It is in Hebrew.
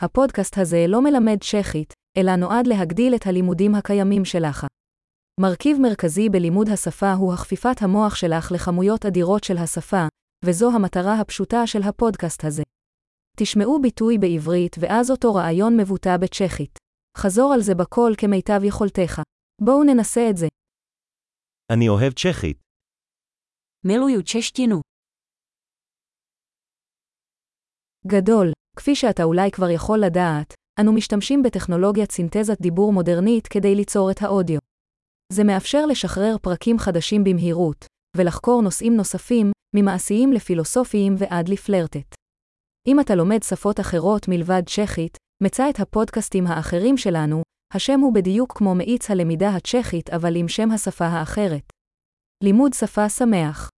הפודקאסט הזה לא מלמד צ'כית, אלא נועד להגדיל את הלימודים הקיימים שלך. מרכיב מרכזי בלימוד השפה הוא הכפיפת המוח שלך לכמויות אדירות של השפה, וזו המטרה הפשוטה של הפודקאסט הזה. תשמעו ביטוי בעברית ואז אותו רעיון מבוטא בצ'כית. חזור על זה בקול כמיטב יכולתך. בואו ננסה את זה. אני אוהב צ'כית. Miluju češtinu. גדול, כפי שאתה אולי כבר יכול לדעת, אנו משתמשים בטכנולוגיית סינתזת דיבור מודרנית כדי ליצור את האודיו. זה מאפשר לשחרר פרקים חדשים במהירות, ולחקור נושאים נוספים, ממעשיים לפילוסופיים ועד לפלרטט. אם אתה לומד שפות אחרות מלבד צ'כית, מצא את הפודקאסטים האחרים שלנו, השם הוא בדיוק כמו מאיץ הלמידה הצ'כית אבל עם שם השפה האחרת. לימוד שפה שמח